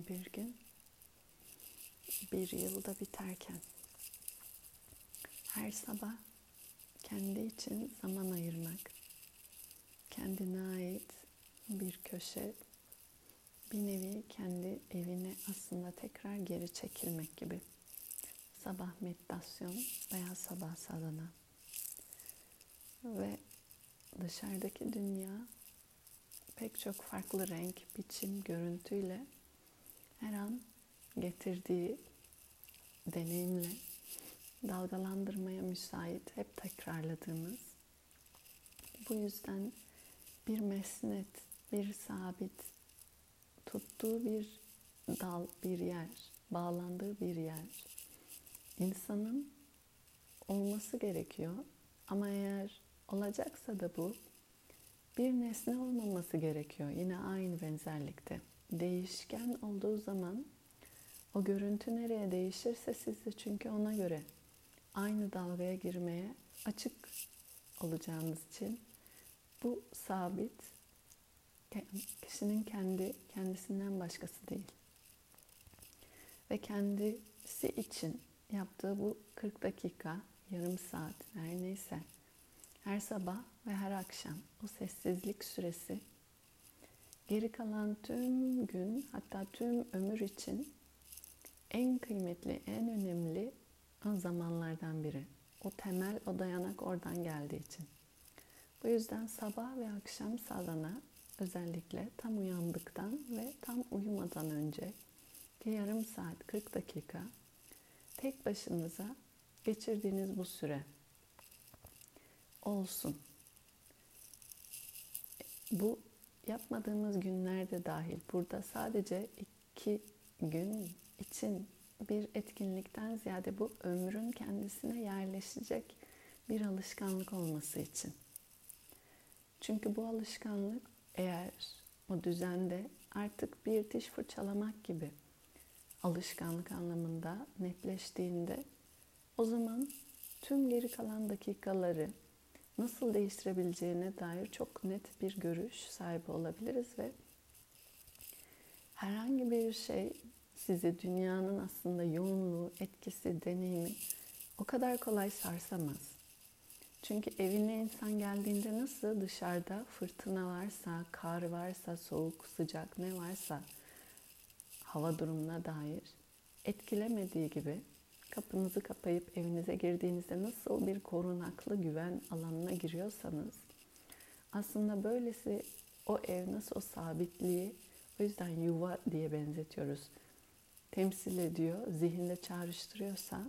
yeni bir gün. Bir yılda biterken. Her sabah kendi için zaman ayırmak. Kendine ait bir köşe, bir nevi kendi evine aslında tekrar geri çekilmek gibi. Sabah meditasyon veya sabah sadana. Ve dışarıdaki dünya pek çok farklı renk, biçim, görüntüyle her an getirdiği deneyimle dalgalandırmaya müsait, hep tekrarladığımız. Bu yüzden bir mesnet, bir sabit, tuttuğu bir dal, bir yer, bağlandığı bir yer. insanın olması gerekiyor. Ama eğer olacaksa da bu bir nesne olmaması gerekiyor. Yine aynı benzerlikte. Değişken olduğu zaman o görüntü nereye değişirse siz de çünkü ona göre aynı dalgaya girmeye açık olacağınız için bu sabit kişinin kendi kendisinden başkası değil. Ve kendisi için yaptığı bu 40 dakika, yarım saat her neyse her sabah ve her akşam o sessizlik süresi geri kalan tüm gün hatta tüm ömür için en kıymetli, en önemli zamanlardan biri. O temel, o dayanak oradan geldiği için. Bu yüzden sabah ve akşam sadana özellikle tam uyandıktan ve tam uyumadan önce ki yarım saat 40 dakika tek başınıza geçirdiğiniz bu süre olsun. Bu yapmadığımız günlerde dahil burada sadece iki gün için bir etkinlikten ziyade bu ömrün kendisine yerleşecek bir alışkanlık olması için. Çünkü bu alışkanlık eğer o düzende artık bir diş fırçalamak gibi alışkanlık anlamında netleştiğinde o zaman tüm geri kalan dakikaları nasıl değiştirebileceğine dair çok net bir görüş sahibi olabiliriz ve herhangi bir şey sizi dünyanın aslında yoğunluğu, etkisi, deneyimi o kadar kolay sarsamaz. Çünkü evine insan geldiğinde nasıl dışarıda fırtına varsa, kar varsa, soğuk, sıcak ne varsa hava durumuna dair etkilemediği gibi kapınızı kapayıp evinize girdiğinizde nasıl bir korunaklı güven alanına giriyorsanız aslında böylesi o ev nasıl o sabitliği o yüzden yuva diye benzetiyoruz. Temsil ediyor, zihinde çağrıştırıyorsa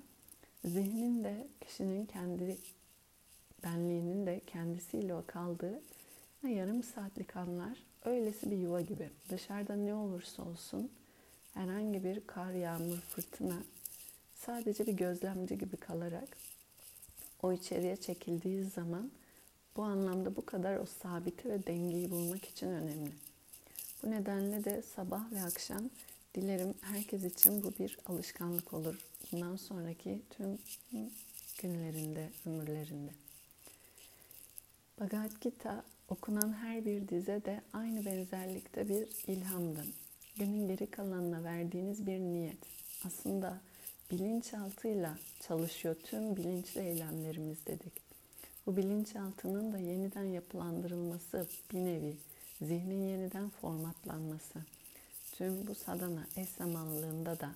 zihnin de kişinin kendi benliğinin de kendisiyle o kaldığı yarım saatlik anlar öylesi bir yuva gibi. Dışarıda ne olursa olsun herhangi bir kar, yağmur, fırtına sadece bir gözlemci gibi kalarak o içeriye çekildiği zaman bu anlamda bu kadar o sabiti ve dengeyi bulmak için önemli. Bu nedenle de sabah ve akşam dilerim herkes için bu bir alışkanlık olur. Bundan sonraki tüm günlerinde, ömürlerinde. Bhagavad Gita okunan her bir dize de aynı benzerlikte bir ilhamdı. Günün geri kalanına verdiğiniz bir niyet. Aslında bilinçaltıyla çalışıyor tüm bilinçli eylemlerimiz dedik. Bu bilinçaltının da yeniden yapılandırılması bir nevi, zihnin yeniden formatlanması. Tüm bu sadana eş zamanlığında da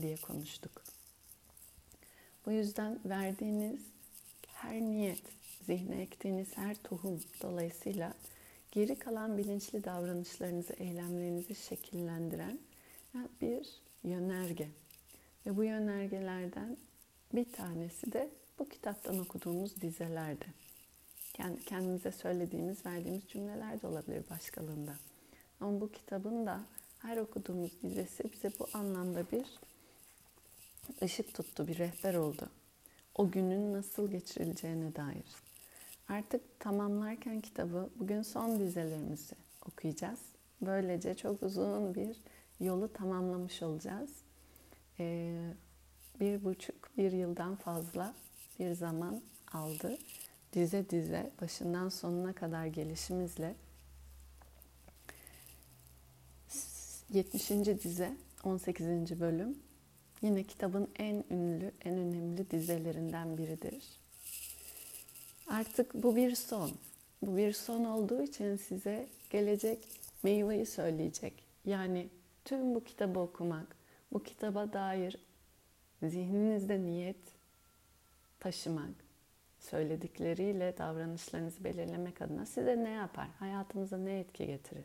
diye konuştuk. Bu yüzden verdiğiniz her niyet, zihne ektiğiniz her tohum dolayısıyla geri kalan bilinçli davranışlarınızı, eylemlerinizi şekillendiren bir yönerge. Ve bu yönergelerden bir tanesi de bu kitaptan okuduğumuz dizelerde. Kendi kendimize söylediğimiz, verdiğimiz cümleler de olabilir başkalığında. Ama bu kitabın da her okuduğumuz dizesi bize bu anlamda bir ışık tuttu, bir rehber oldu. O günün nasıl geçirileceğine dair. Artık tamamlarken kitabı bugün son dizelerimizi okuyacağız. Böylece çok uzun bir yolu tamamlamış olacağız. Ee, bir buçuk, bir yıldan fazla bir zaman aldı. Dize dize başından sonuna kadar gelişimizle 70. dize 18. bölüm yine kitabın en ünlü, en önemli dizelerinden biridir. Artık bu bir son. Bu bir son olduğu için size gelecek meyveyi söyleyecek. Yani tüm bu kitabı okumak, bu kitaba dair zihninizde niyet taşımak, söyledikleriyle davranışlarınızı belirlemek adına size ne yapar? Hayatınıza ne etki getirir?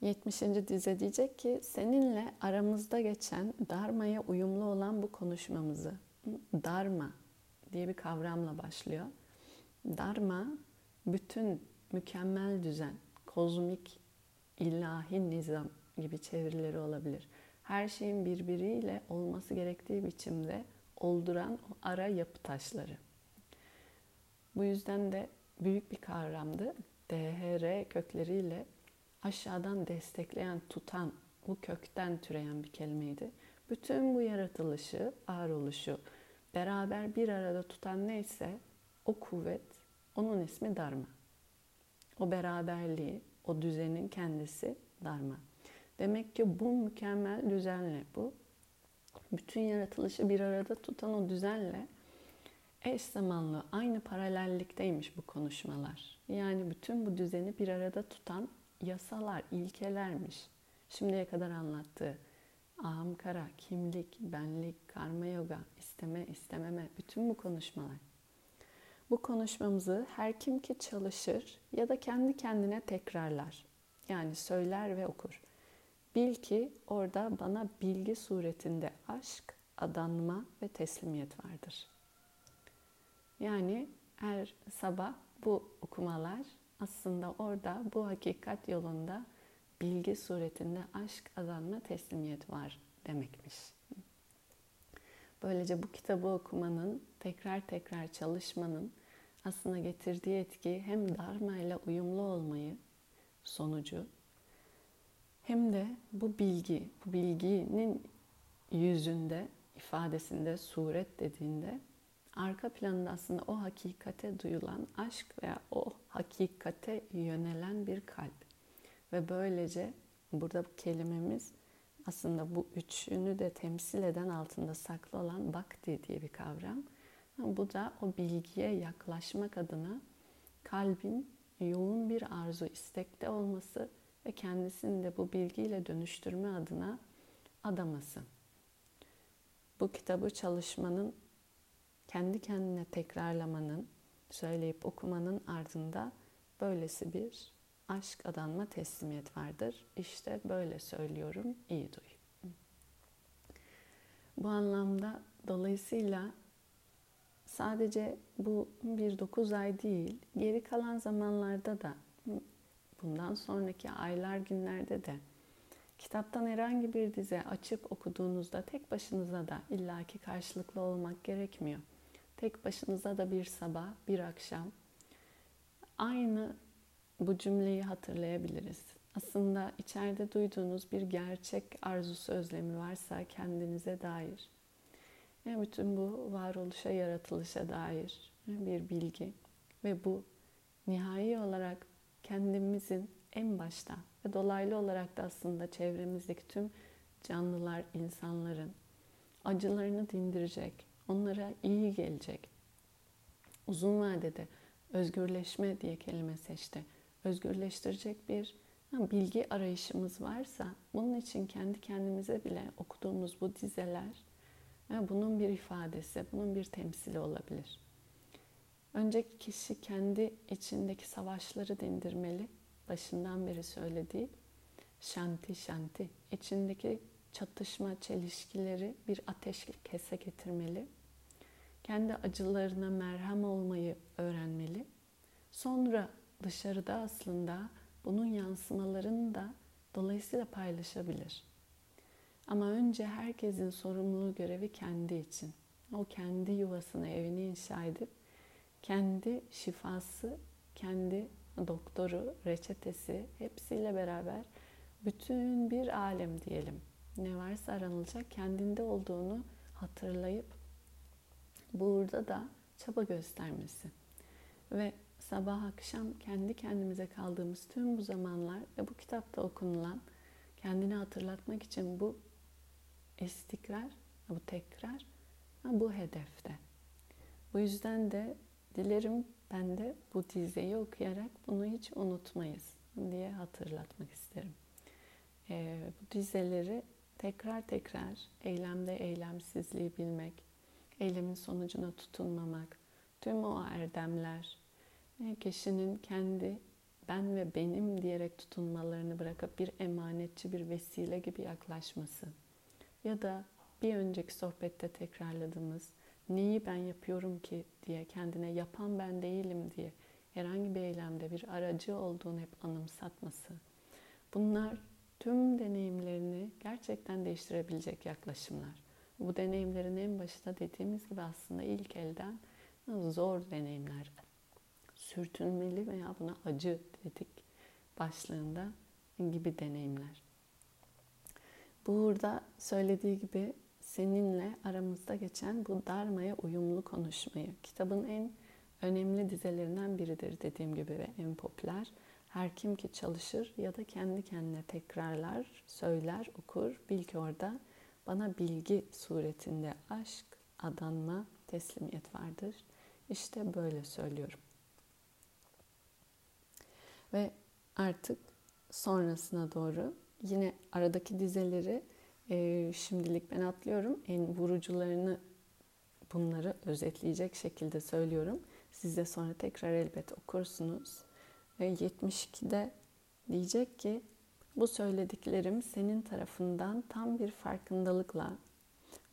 70. dize diyecek ki seninle aramızda geçen Dharma'ya uyumlu olan bu konuşmamızı Dharma diye bir kavramla başlıyor. Dharma bütün mükemmel düzen, kozmik, ilahi nizam gibi çevirileri olabilir. Her şeyin birbiriyle olması gerektiği biçimde olduran o ara yapı taşları. Bu yüzden de büyük bir kavramdı. DHR kökleriyle aşağıdan destekleyen, tutan, bu kökten türeyen bir kelimeydi. Bütün bu yaratılışı, varoluşu beraber bir arada tutan neyse o kuvvet, onun ismi Dharma. O beraberliği, o düzenin kendisi Dharma. Demek ki bu mükemmel düzenle, bu bütün yaratılışı bir arada tutan o düzenle eş zamanlı, aynı paralellikteymiş bu konuşmalar. Yani bütün bu düzeni bir arada tutan yasalar, ilkelermiş. Şimdiye kadar anlattığı ahamkara, kimlik, benlik, karma yoga, isteme, istememe, bütün bu konuşmalar. Bu konuşmamızı her kim ki çalışır ya da kendi kendine tekrarlar. Yani söyler ve okur. Bil ki orada bana bilgi suretinde aşk, adanma ve teslimiyet vardır. Yani her sabah bu okumalar aslında orada bu hakikat yolunda bilgi suretinde aşk, adanma, teslimiyet var demekmiş. Böylece bu kitabı okumanın, tekrar tekrar çalışmanın aslında getirdiği etki hem Dharma ile uyumlu olmayı sonucu hem de bu bilgi, bu bilginin yüzünde, ifadesinde, suret dediğinde arka planında aslında o hakikate duyulan aşk veya o hakikate yönelen bir kalp. Ve böylece burada bu kelimemiz aslında bu üçünü de temsil eden altında saklı olan bhakti diye bir kavram. Bu da o bilgiye yaklaşmak adına kalbin yoğun bir arzu, istekte olması ve kendisini de bu bilgiyle dönüştürme adına adaması. Bu kitabı çalışmanın, kendi kendine tekrarlamanın, söyleyip okumanın ardında böylesi bir aşk adanma teslimiyet vardır. İşte böyle söylüyorum, iyi duy. Bu anlamda dolayısıyla sadece bu bir dokuz ay değil, geri kalan zamanlarda da bundan sonraki aylar günlerde de kitaptan herhangi bir dize açıp okuduğunuzda tek başınıza da illaki karşılıklı olmak gerekmiyor. Tek başınıza da bir sabah, bir akşam aynı bu cümleyi hatırlayabiliriz. Aslında içeride duyduğunuz bir gerçek arzusu özlemi varsa kendinize dair ve bütün bu varoluşa, yaratılışa dair bir bilgi ve bu nihai olarak kendimizin en başta ve dolaylı olarak da aslında çevremizdeki tüm canlılar, insanların acılarını dindirecek, onlara iyi gelecek. Uzun vadede özgürleşme diye kelime seçti. Özgürleştirecek bir bilgi arayışımız varsa bunun için kendi kendimize bile okuduğumuz bu dizeler bunun bir ifadesi, bunun bir temsili olabilir. Önce kişi kendi içindeki savaşları dindirmeli. Başından beri söylediği şanti şanti. içindeki çatışma, çelişkileri bir ateş kese getirmeli. Kendi acılarına merhem olmayı öğrenmeli. Sonra dışarıda aslında bunun yansımalarını da dolayısıyla paylaşabilir. Ama önce herkesin sorumluluğu görevi kendi için. O kendi yuvasını, evini inşa edip kendi şifası, kendi doktoru, reçetesi hepsiyle beraber bütün bir alem diyelim. Ne varsa aranılacak kendinde olduğunu hatırlayıp burada da çaba göstermesi. Ve sabah akşam kendi kendimize kaldığımız tüm bu zamanlar ve bu kitapta okunulan kendini hatırlatmak için bu istikrar, bu tekrar bu hedefte. Bu yüzden de dilerim ben de bu dizeyi okuyarak bunu hiç unutmayız diye hatırlatmak isterim. Ee, bu dizeleri tekrar tekrar eylemde eylemsizliği bilmek, eylemin sonucuna tutunmamak, tüm o erdemler, e, kişinin kendi ben ve benim diyerek tutunmalarını bırakıp bir emanetçi bir vesile gibi yaklaşması ya da bir önceki sohbette tekrarladığımız neyi ben yapıyorum ki diye kendine yapan ben değilim diye herhangi bir eylemde bir aracı olduğunu hep anımsatması. Bunlar tüm deneyimlerini gerçekten değiştirebilecek yaklaşımlar. Bu deneyimlerin en başında dediğimiz gibi aslında ilk elden zor deneyimler. Sürtünmeli veya buna acı dedik başlığında gibi deneyimler. Burada söylediği gibi seninle aramızda geçen bu darmaya uyumlu konuşmayı kitabın en önemli dizelerinden biridir dediğim gibi ve en popüler. Her kim ki çalışır ya da kendi kendine tekrarlar, söyler, okur, bil ki orada bana bilgi suretinde aşk, adanma, teslimiyet vardır. İşte böyle söylüyorum. Ve artık sonrasına doğru yine aradaki dizeleri e, şimdilik ben atlıyorum. En vurucularını bunları özetleyecek şekilde söylüyorum. Siz de sonra tekrar elbet okursunuz. Ve 72'de diyecek ki bu söylediklerim senin tarafından tam bir farkındalıkla,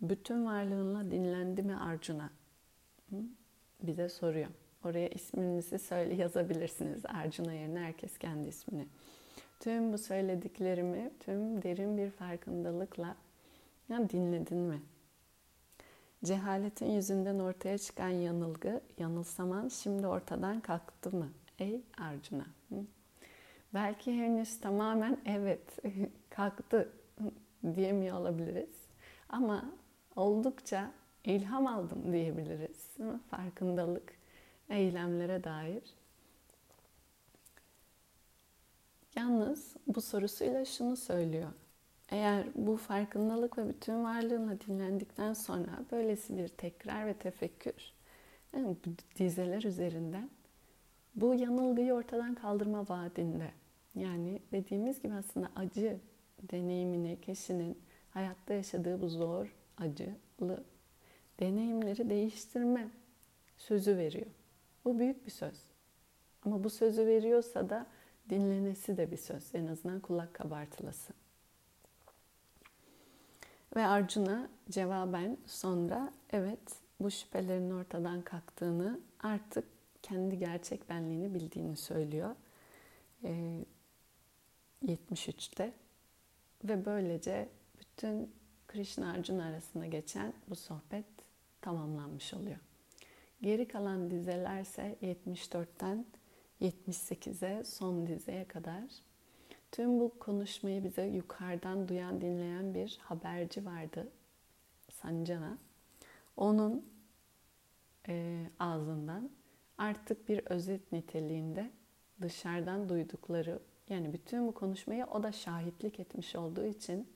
bütün varlığınla dinlendi mi Arjuna? Bize soruyor. Oraya isminizi söyle yazabilirsiniz. Arjuna yerine herkes kendi ismini. Tüm bu söylediklerimi tüm derin bir farkındalıkla ya dinledin mi? Cehaletin yüzünden ortaya çıkan yanılgı, yanılsaman şimdi ortadan kalktı mı? Ey Arjuna. Belki henüz tamamen evet kalktı diyemiyor olabiliriz. Ama oldukça ilham aldım diyebiliriz. Farkındalık, eylemlere dair. Yalnız bu sorusuyla şunu söylüyor. Eğer bu farkındalık ve bütün varlığınla dinlendikten sonra böylesi bir tekrar ve tefekkür yani dizeler üzerinden bu yanılgıyı ortadan kaldırma vaadinde. Yani dediğimiz gibi aslında acı deneyimini kişinin hayatta yaşadığı bu zor, acılı deneyimleri değiştirme sözü veriyor. Bu büyük bir söz. Ama bu sözü veriyorsa da dinlenesi de bir söz. En azından kulak kabartılası. Ve Arjuna cevaben sonra evet bu şüphelerin ortadan kalktığını artık kendi gerçek benliğini bildiğini söylüyor. E, 73'te ve böylece bütün Krishna Arjuna arasında geçen bu sohbet tamamlanmış oluyor. Geri kalan dizelerse 74'ten 78'e son dizeye kadar tüm bu konuşmayı bize yukarıdan duyan dinleyen bir haberci vardı Sancana. Onun e, ağzından artık bir özet niteliğinde dışarıdan duydukları yani bütün bu konuşmayı o da şahitlik etmiş olduğu için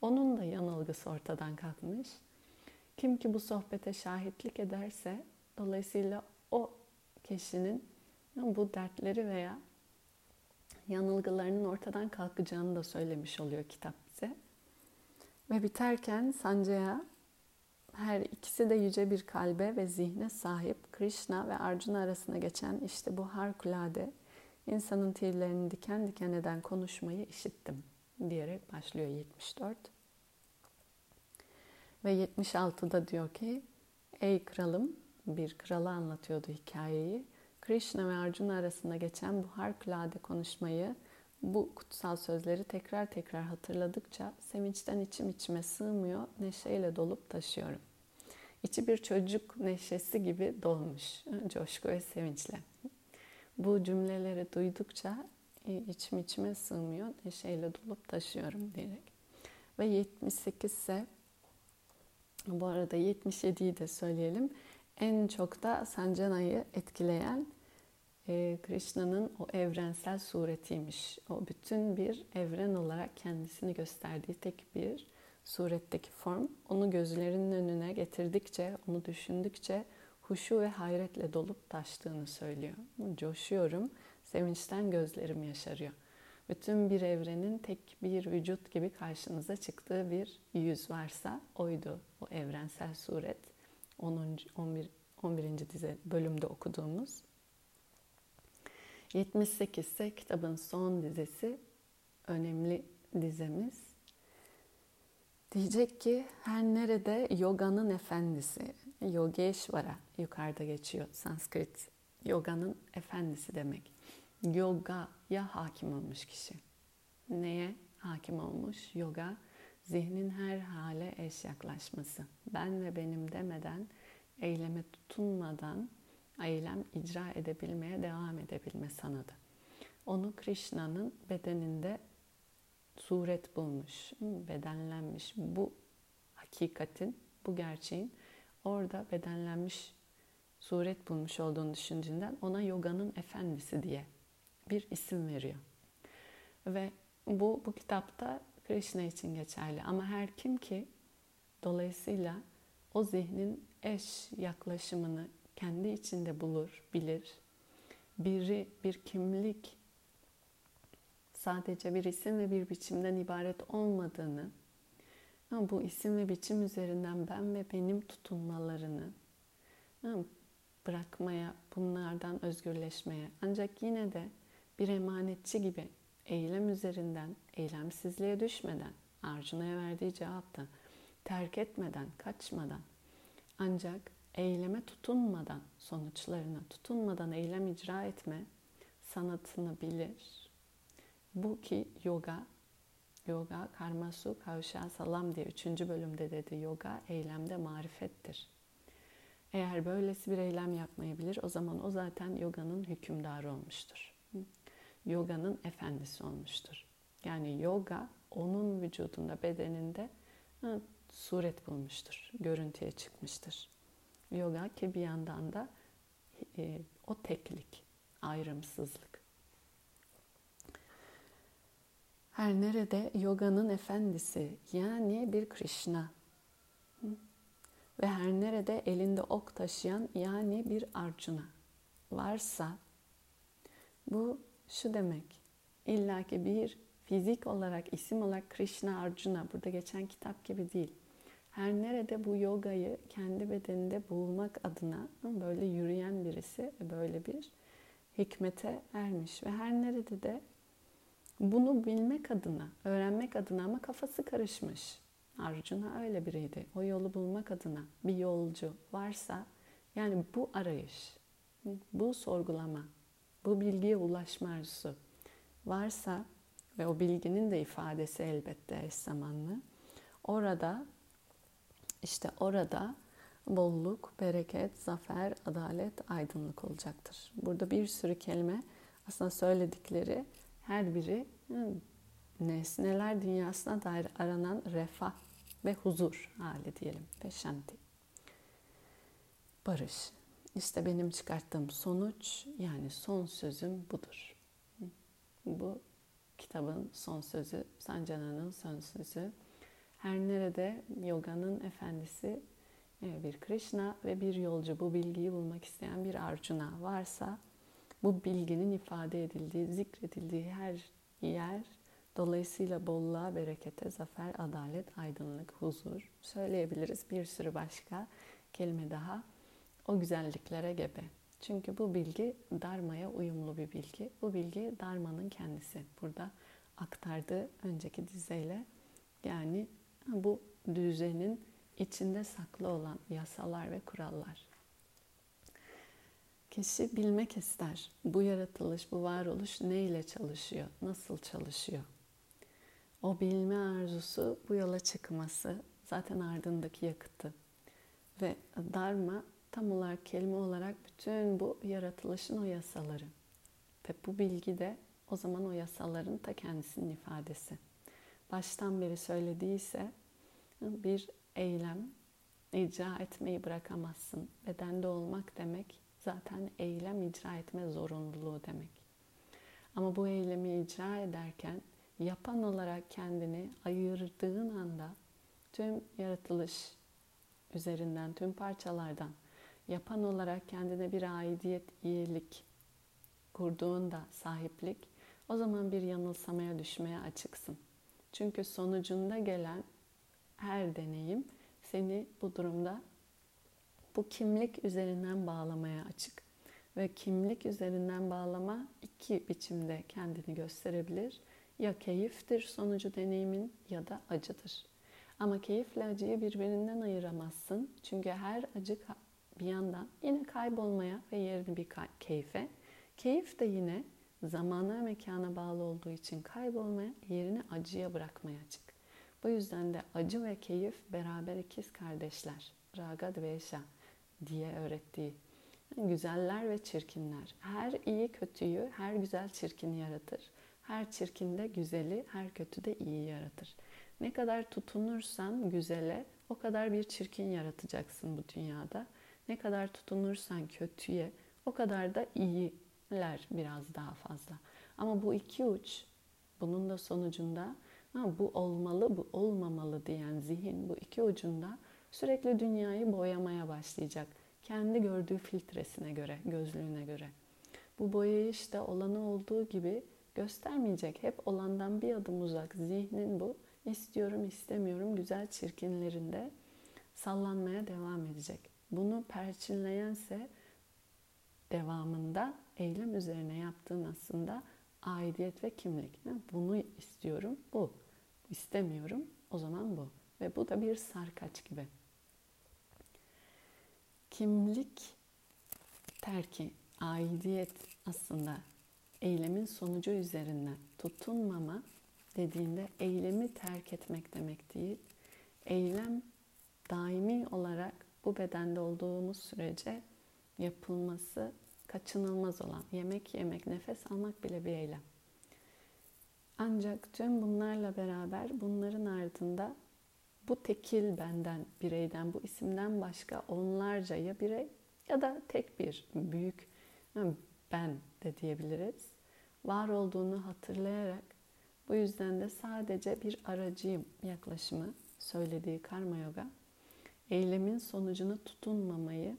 onun da yanılgısı ortadan kalkmış. Kim ki bu sohbete şahitlik ederse dolayısıyla o kişinin bu dertleri veya yanılgılarının ortadan kalkacağını da söylemiş oluyor kitap bize. Ve biterken Sanjaya her ikisi de yüce bir kalbe ve zihne sahip Krishna ve Arjuna arasında geçen işte bu harikulade insanın tüylerini diken diken eden konuşmayı işittim diyerek başlıyor 74. Ve 76'da diyor ki ey kralım bir kralı anlatıyordu hikayeyi. Krishna ve Arjuna arasında geçen bu harikulade konuşmayı, bu kutsal sözleri tekrar tekrar hatırladıkça sevinçten içim içime sığmıyor, neşeyle dolup taşıyorum. İçi bir çocuk neşesi gibi dolmuş, coşku ve sevinçle. Bu cümleleri duydukça e, içim içime sığmıyor, neşeyle dolup taşıyorum diyerek. Ve 78 ise bu arada 77'yi de söyleyelim. En çok da Sancana'yı etkileyen e, Krishna'nın o evrensel suretiymiş. O bütün bir evren olarak kendisini gösterdiği tek bir suretteki form. Onu gözlerinin önüne getirdikçe, onu düşündükçe huşu ve hayretle dolup taştığını söylüyor. Coşuyorum, sevinçten gözlerim yaşarıyor. Bütün bir evrenin tek bir vücut gibi karşınıza çıktığı bir yüz varsa oydu o evrensel suret. 10. 11. 11. dize bölümde okuduğumuz. 78 ise kitabın son dizesi önemli dizemiz. Diyecek ki her nerede yoganın efendisi, Yogeshvara yukarıda geçiyor Sanskrit. Yoganın efendisi demek. Yoga ya hakim olmuş kişi. Neye hakim olmuş? Yoga zihnin her hale eş yaklaşması. Ben ve benim demeden, eyleme tutunmadan eylem icra edebilmeye devam edebilme sanadı. Onu Krishna'nın bedeninde suret bulmuş, bedenlenmiş. Bu hakikatin, bu gerçeğin orada bedenlenmiş suret bulmuş olduğunu düşündüğünden ona yoganın efendisi diye bir isim veriyor. Ve bu bu kitapta Krishna için geçerli ama her kim ki dolayısıyla o zihnin eş yaklaşımını kendi içinde bulur, bilir. Biri bir kimlik sadece bir isim ve bir biçimden ibaret olmadığını ama bu isim ve biçim üzerinden ben ve benim tutunmalarını bırakmaya, bunlardan özgürleşmeye ancak yine de bir emanetçi gibi eylem üzerinden, eylemsizliğe düşmeden, Arjuna'ya verdiği cevapta terk etmeden, kaçmadan ancak eyleme tutunmadan, sonuçlarına tutunmadan eylem icra etme sanatını bilir. Bu ki yoga, yoga karmasu kavşa salam diye üçüncü bölümde dedi yoga eylemde marifettir. Eğer böylesi bir eylem yapmayı bilir o zaman o zaten yoganın hükümdarı olmuştur. Yoganın efendisi olmuştur. Yani yoga onun vücudunda, bedeninde suret bulmuştur, görüntüye çıkmıştır. Yoga ki bir yandan da e, o teklik, ayrımsızlık. Her nerede yoganın efendisi yani bir Krishna ve her nerede elinde ok taşıyan yani bir Arjuna varsa bu şu demek. İlla ki bir fizik olarak, isim olarak Krishna Arjuna burada geçen kitap gibi değil her nerede bu yogayı kendi bedeninde bulmak adına böyle yürüyen birisi böyle bir hikmete ermiş ve her nerede de bunu bilmek adına, öğrenmek adına ama kafası karışmış. Arjuna öyle biriydi. O yolu bulmak adına bir yolcu varsa yani bu arayış, bu sorgulama, bu bilgiye ulaşma arzusu varsa ve o bilginin de ifadesi elbette eş zamanlı. Orada işte orada bolluk, bereket, zafer, adalet, aydınlık olacaktır. Burada bir sürü kelime aslında söyledikleri her biri nesneler dünyasına dair aranan refah ve huzur hali diyelim ve şanti. Barış. İşte benim çıkarttığım sonuç yani son sözüm budur. Bu kitabın son sözü, Sancana'nın son sözü. Her nerede yoganın efendisi e, bir Krishna ve bir yolcu bu bilgiyi bulmak isteyen bir Arjuna varsa bu bilginin ifade edildiği, zikredildiği her yer dolayısıyla bolluğa, berekete, zafer, adalet, aydınlık, huzur söyleyebiliriz. Bir sürü başka kelime daha o güzelliklere gebe. Çünkü bu bilgi Dharma'ya uyumlu bir bilgi. Bu bilgi Dharma'nın kendisi. Burada aktardığı önceki dizeyle yani bu düzenin içinde saklı olan yasalar ve kurallar. Kişi bilmek ister. Bu yaratılış, bu varoluş ne ile çalışıyor, nasıl çalışıyor? O bilme arzusu, bu yola çıkması zaten ardındaki yakıtı. Ve Dharma tam olarak kelime olarak bütün bu yaratılışın o yasaları. Ve bu bilgi de o zaman o yasaların ta kendisinin ifadesi baştan beri söylediyse bir eylem icra etmeyi bırakamazsın. Bedende olmak demek zaten eylem icra etme zorunluluğu demek. Ama bu eylemi icra ederken yapan olarak kendini ayırdığın anda tüm yaratılış üzerinden, tüm parçalardan yapan olarak kendine bir aidiyet, iyilik kurduğunda sahiplik, o zaman bir yanılsamaya düşmeye açıksın. Çünkü sonucunda gelen her deneyim seni bu durumda bu kimlik üzerinden bağlamaya açık. Ve kimlik üzerinden bağlama iki biçimde kendini gösterebilir. Ya keyiftir sonucu deneyimin ya da acıdır. Ama keyifle acıyı birbirinden ayıramazsın. Çünkü her acı bir yandan yine kaybolmaya ve yerini bir keyfe. Keyif de yine zamana ve mekana bağlı olduğu için kaybolmaya, yerini acıya bırakmaya açık. Bu yüzden de acı ve keyif beraber ikiz kardeşler. Raga Dvesha diye öğrettiği. Güzeller ve çirkinler. Her iyi kötüyü, her güzel çirkini yaratır. Her çirkin de güzeli, her kötü de iyi yaratır. Ne kadar tutunursan güzele o kadar bir çirkin yaratacaksın bu dünyada. Ne kadar tutunursan kötüye o kadar da iyiler biraz daha fazla. Ama bu iki uç bunun da sonucunda ha, bu olmalı bu olmamalı diyen zihin bu iki ucunda sürekli dünyayı boyamaya başlayacak. Kendi gördüğü filtresine göre, gözlüğüne göre. Bu boyayış da olanı olduğu gibi göstermeyecek. Hep olandan bir adım uzak. Zihnin bu istiyorum istemiyorum güzel çirkinlerinde sallanmaya devam edecek. Bunu perçinleyense devamında eylem üzerine yaptığın aslında aidiyet ve kimlik. Bunu istiyorum, bu. İstemiyorum, o zaman bu. Ve bu da bir sarkaç gibi. Kimlik terki, aidiyet aslında eylemin sonucu üzerinden tutunmama dediğinde eylemi terk etmek demek değil. Eylem daimi olarak bu bedende olduğumuz sürece yapılması kaçınılmaz olan yemek yemek, nefes almak bile bir eylem. Ancak tüm bunlarla beraber bunların ardında bu tekil benden, bireyden, bu isimden başka onlarca ya birey ya da tek bir büyük ben de diyebiliriz. Var olduğunu hatırlayarak bu yüzden de sadece bir aracıyım yaklaşımı söylediği karma yoga eylemin sonucunu tutunmamayı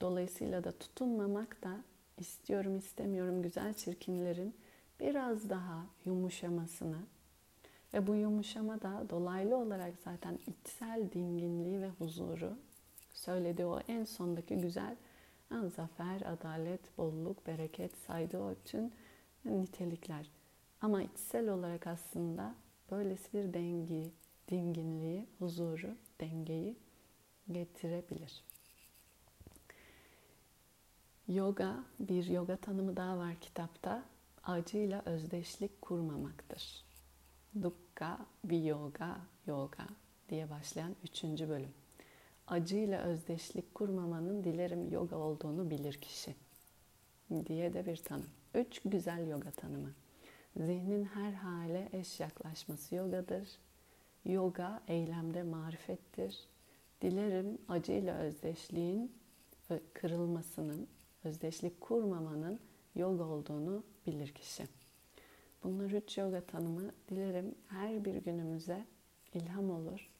dolayısıyla da tutunmamak da istiyorum istemiyorum güzel çirkinlerin biraz daha yumuşamasını ve bu yumuşama da dolaylı olarak zaten içsel dinginliği ve huzuru söylediği o en sondaki güzel zafer, adalet, bolluk, bereket saydığı o bütün nitelikler. Ama içsel olarak aslında böylesi bir dengi, dinginliği, huzuru, dengeyi getirebilir. Yoga, bir yoga tanımı daha var kitapta. Acıyla özdeşlik kurmamaktır. Dukkha Viyoga Yoga diye başlayan üçüncü bölüm. Acıyla özdeşlik kurmamanın dilerim yoga olduğunu bilir kişi diye de bir tanım. Üç güzel yoga tanımı. Zihnin her hale eş yaklaşması yogadır. Yoga eylemde marifettir. Dilerim acıyla özdeşliğin kırılmasının, özdeşlik kurmamanın yoga olduğunu bilir kişi. Bunlar üç yoga tanımı dilerim her bir günümüze ilham olur,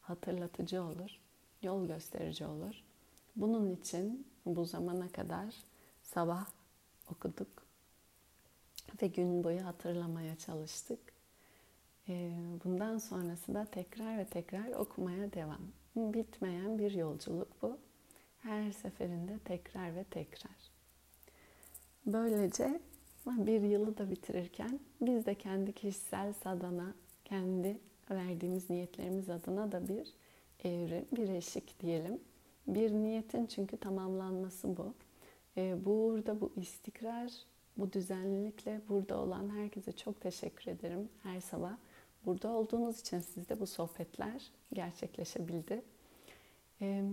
hatırlatıcı olur, yol gösterici olur. Bunun için bu zamana kadar sabah okuduk ve gün boyu hatırlamaya çalıştık. Bundan sonrası da tekrar ve tekrar okumaya devam. Bitmeyen bir yolculuk bu. Her seferinde tekrar ve tekrar. Böylece bir yılı da bitirirken biz de kendi kişisel sadana, kendi verdiğimiz niyetlerimiz adına da bir evrim, bir eşik diyelim. Bir niyetin çünkü tamamlanması bu. Ee, burada bu istikrar, bu düzenlilikle burada olan herkese çok teşekkür ederim her sabah. Burada olduğunuz için sizde bu sohbetler gerçekleşebildi. Ee,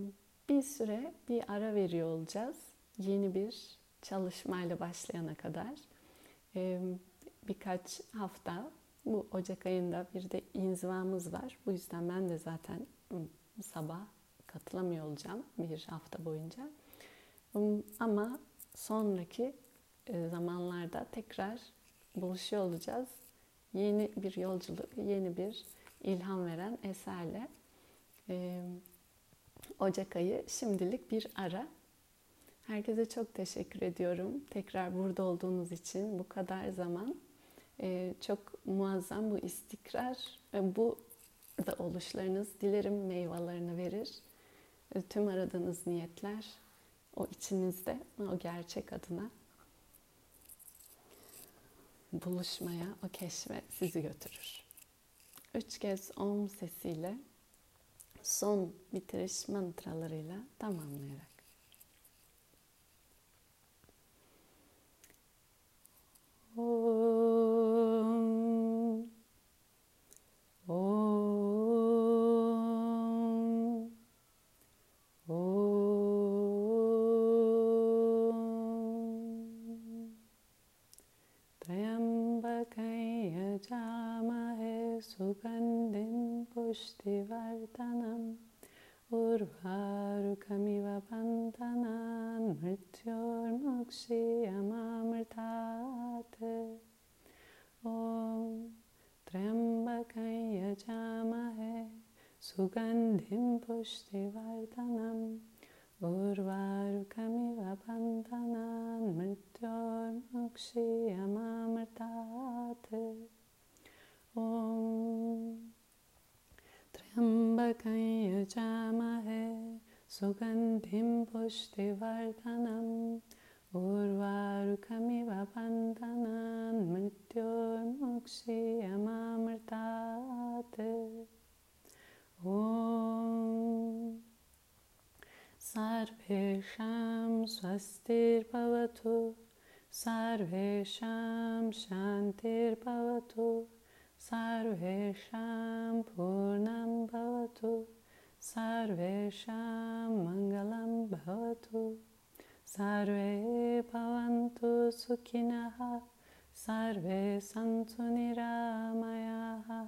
bir süre bir ara veriyor olacağız. Yeni bir çalışmayla başlayana kadar. Birkaç hafta bu Ocak ayında bir de inzivamız var. Bu yüzden ben de zaten sabah katılamıyor olacağım bir hafta boyunca. Ama sonraki zamanlarda tekrar buluşuyor olacağız. Yeni bir yolculuk, yeni bir ilham veren eserle. Ocak ayı şimdilik bir ara. Herkese çok teşekkür ediyorum. Tekrar burada olduğunuz için bu kadar zaman. E, çok muazzam bu istikrar, bu da oluşlarınız dilerim meyvelerini verir. Tüm aradığınız niyetler o içinizde, o gerçek adına buluşmaya, o keşfe sizi götürür. Üç kez om sesiyle son bitiriş mantralarıyla tamamlayarak. Om. महे सुगन्धिं पुष्टिवर्धनम् उर्वारुकमिव पन्थनान् मृत्योर्मुक्षीयमामृतात् ॐ त्र्यम्बकं यजामहे सुगन्धिं पुष्टिवर्धनम् उर्वारुकमिव पन्थनान् मृत्योर्मुक्षीयमामृतात् त्र्यम्बकं यजामहे सुगन्धिं पुष्टिवर्धनम् उर्वारुकमिव बन्धनान् मृत्योर्मुक्षीयमामृतात्। ॐ सर्वेषां स्वस्तिर्भवतु सर्वेषां शान्तिर्भवतु। सर्वेषां पूर्णं भवतु सर्वेषां मङ्गलं भवतु। सर्वे भवन्तु सुखिनः सर्वे सन्तु निरामयाः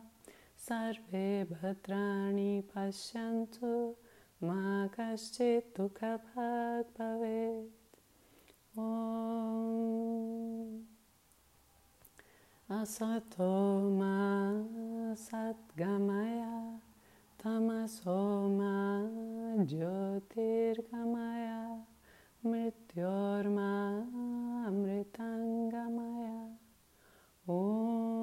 सर्वे भद्राणि पश्यन्तु मा कश्चित् दुःखभाग् भवेत्। ॐ। Asatoma Satgamaya Tamasoma Jyotirgamaya Mrityorma Amritangamaya Om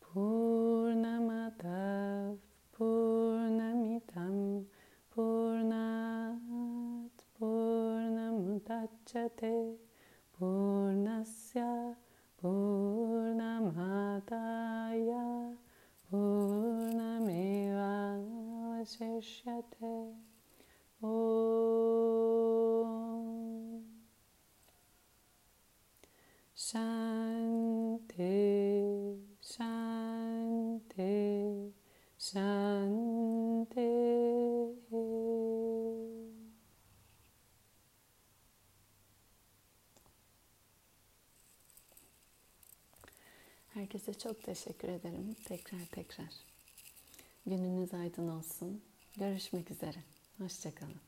Purnamadav Purnamidam Purnat Purnamudachyate Vashishyate Om Shanti Shanti Shanti Herkese çok teşekkür ederim. Tekrar tekrar. Gününüz aydın olsun. Görüşmek üzere. Hoşçakalın.